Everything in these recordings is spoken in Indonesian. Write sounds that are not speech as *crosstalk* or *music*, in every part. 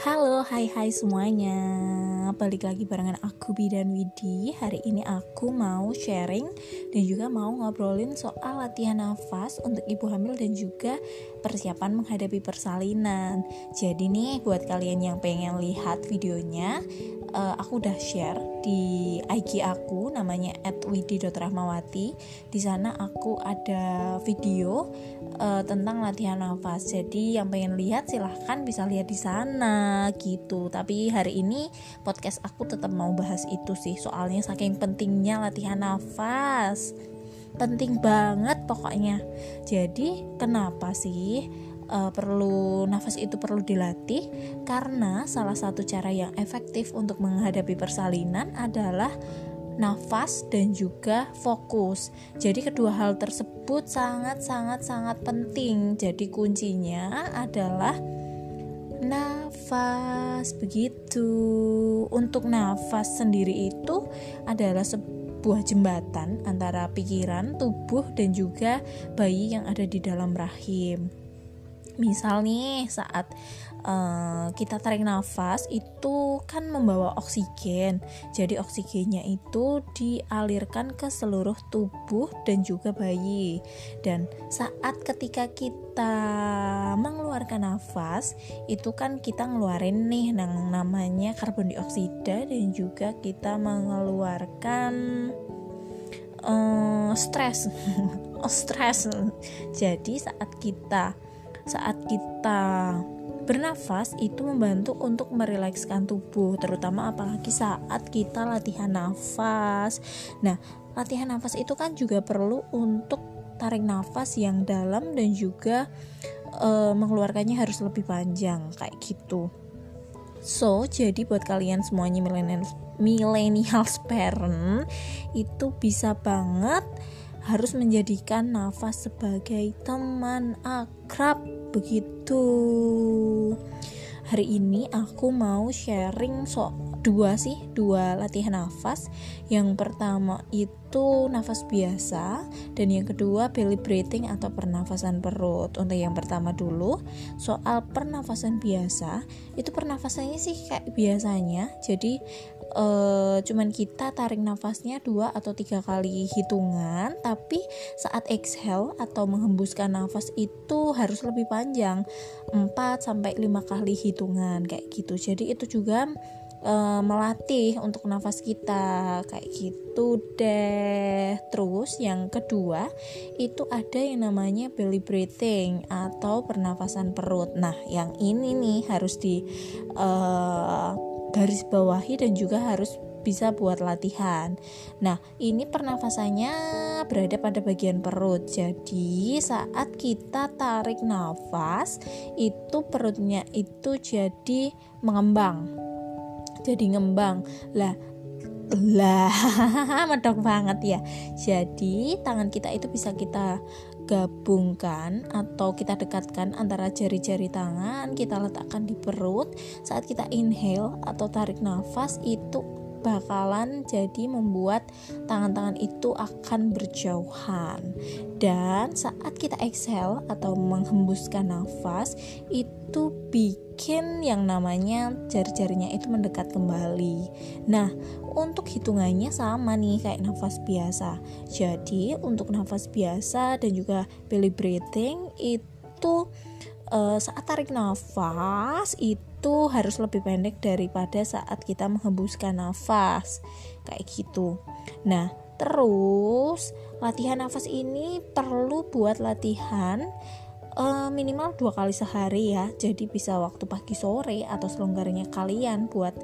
Halo, hai hai semuanya. Balik lagi barengan aku Bidan Widi. Hari ini aku mau sharing dan juga mau ngobrolin soal latihan nafas untuk ibu hamil dan juga persiapan menghadapi persalinan. Jadi nih buat kalian yang pengen lihat videonya uh, aku udah share di IG aku namanya @widi.rahmawati. Di sana aku ada video uh, tentang latihan nafas. Jadi yang pengen lihat silahkan bisa lihat di sana gitu. Tapi hari ini podcast aku tetap mau bahas itu sih. Soalnya saking pentingnya latihan nafas. Penting banget pokoknya. Jadi kenapa sih uh, perlu nafas itu perlu dilatih karena salah satu cara yang efektif untuk menghadapi persalinan adalah nafas dan juga fokus. Jadi kedua hal tersebut sangat sangat sangat penting. Jadi kuncinya adalah nafas begitu. Untuk nafas sendiri itu adalah sebuah jembatan antara pikiran, tubuh dan juga bayi yang ada di dalam rahim misal nih saat uh, kita tarik nafas itu kan membawa oksigen. Jadi oksigennya itu dialirkan ke seluruh tubuh dan juga bayi. Dan saat ketika kita mengeluarkan nafas itu kan kita ngeluarin nih yang namanya karbon dioksida dan juga kita mengeluarkan uh, stres. *laughs* Stres. Jadi saat kita saat kita bernafas itu membantu untuk merilekskan tubuh terutama apalagi saat kita latihan nafas. Nah latihan nafas itu kan juga perlu untuk tarik nafas yang dalam dan juga e, mengeluarkannya harus lebih panjang kayak gitu. So jadi buat kalian semuanya milenial millennial parent itu bisa banget harus menjadikan nafas sebagai teman akrab begitu. Hari ini aku mau sharing so dua sih dua latihan nafas. Yang pertama itu nafas biasa dan yang kedua belly breathing atau pernafasan perut. Untuk yang pertama dulu soal pernafasan biasa itu pernafasannya sih kayak biasanya. Jadi uh, cuman kita tarik nafasnya dua atau tiga kali hitungan tapi saat exhale atau menghembuskan nafas itu harus lebih panjang 4 sampai 5 kali hitungan kayak gitu. Jadi itu juga uh, melatih untuk nafas kita kayak gitu deh terus yang kedua itu ada yang namanya belly breathing atau pernafasan perut nah yang ini nih harus di uh, garis bawahi dan juga harus bisa buat latihan. Nah, ini pernafasannya berada pada bagian perut. Jadi, saat kita tarik nafas, itu perutnya itu jadi mengembang. Jadi ngembang. Lah, lah *laughs* medok banget ya jadi tangan kita itu bisa kita gabungkan atau kita dekatkan antara jari-jari tangan kita letakkan di perut saat kita inhale atau tarik nafas itu bakalan jadi membuat tangan-tangan itu akan berjauhan dan saat kita exhale atau menghembuskan nafas itu bikin yang namanya jari-jarinya itu mendekat kembali nah untuk hitungannya sama nih kayak nafas biasa. Jadi untuk nafas biasa dan juga belly breathing itu uh, saat tarik nafas itu harus lebih pendek daripada saat kita menghembuskan nafas kayak gitu. Nah terus latihan nafas ini perlu buat latihan uh, minimal dua kali sehari ya jadi bisa waktu pagi sore atau selonggarnya kalian buat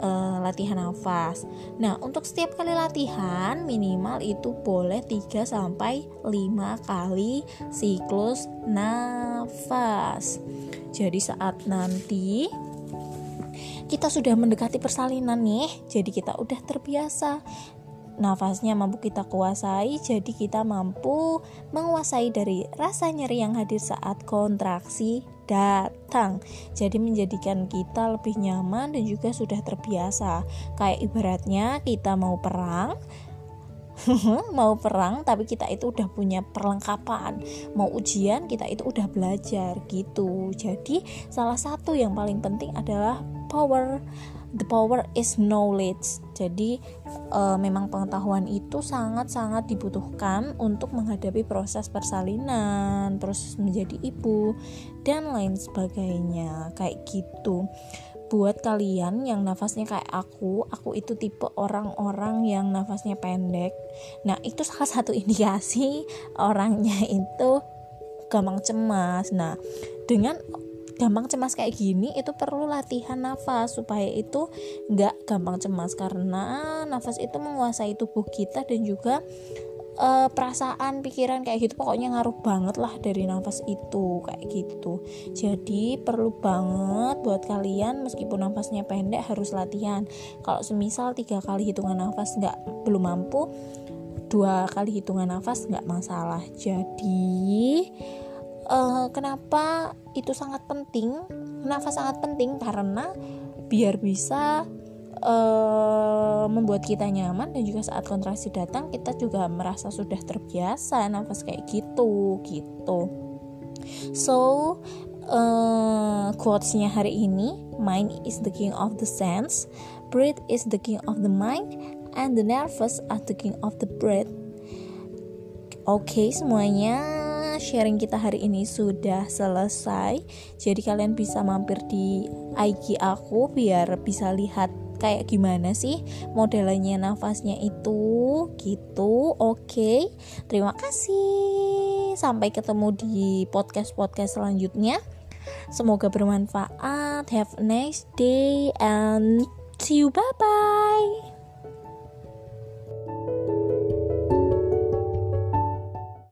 uh, latihan nafas. Nah, untuk setiap kali latihan minimal itu boleh 3 sampai 5 kali siklus nafas. Jadi saat nanti kita sudah mendekati persalinan nih, jadi kita udah terbiasa nafasnya mampu kita kuasai, jadi kita mampu menguasai dari rasa nyeri yang hadir saat kontraksi datang. Jadi menjadikan kita lebih nyaman dan juga sudah terbiasa. Kayak ibaratnya kita mau perang, *laughs* mau perang tapi kita itu udah punya perlengkapan mau ujian kita itu udah belajar gitu jadi salah satu yang paling penting adalah power the power is knowledge jadi e, memang pengetahuan itu sangat-sangat dibutuhkan untuk menghadapi proses persalinan proses menjadi ibu dan lain sebagainya kayak gitu buat kalian yang nafasnya kayak aku, aku itu tipe orang-orang yang nafasnya pendek. Nah, itu salah satu indikasi orangnya itu gampang cemas. Nah, dengan gampang cemas kayak gini itu perlu latihan nafas supaya itu nggak gampang cemas. Karena nafas itu menguasai tubuh kita dan juga uh, perasaan pikiran kayak gitu pokoknya ngaruh banget lah dari nafas itu kayak gitu. Jadi perlu banget buat kalian meskipun nafasnya pendek harus latihan. Kalau semisal tiga kali hitungan nafas nggak belum mampu dua kali hitungan nafas nggak masalah. Jadi uh, kenapa itu sangat penting? Nafas sangat penting? Karena biar bisa uh, membuat kita nyaman dan juga saat kontraksi datang kita juga merasa sudah terbiasa nafas kayak gitu gitu. So uh, quotesnya hari ini mind is the king of the sense breath is the king of the mind and the nervous are the king of the breath. Oke okay, semuanya sharing kita hari ini sudah selesai. Jadi kalian bisa mampir di IG aku biar bisa lihat kayak gimana sih modelnya nafasnya itu. Gitu. Oke. Okay. terima kasih. Sampai ketemu di podcast podcast selanjutnya. Semoga bermanfaat. Have a nice day and see you. Bye bye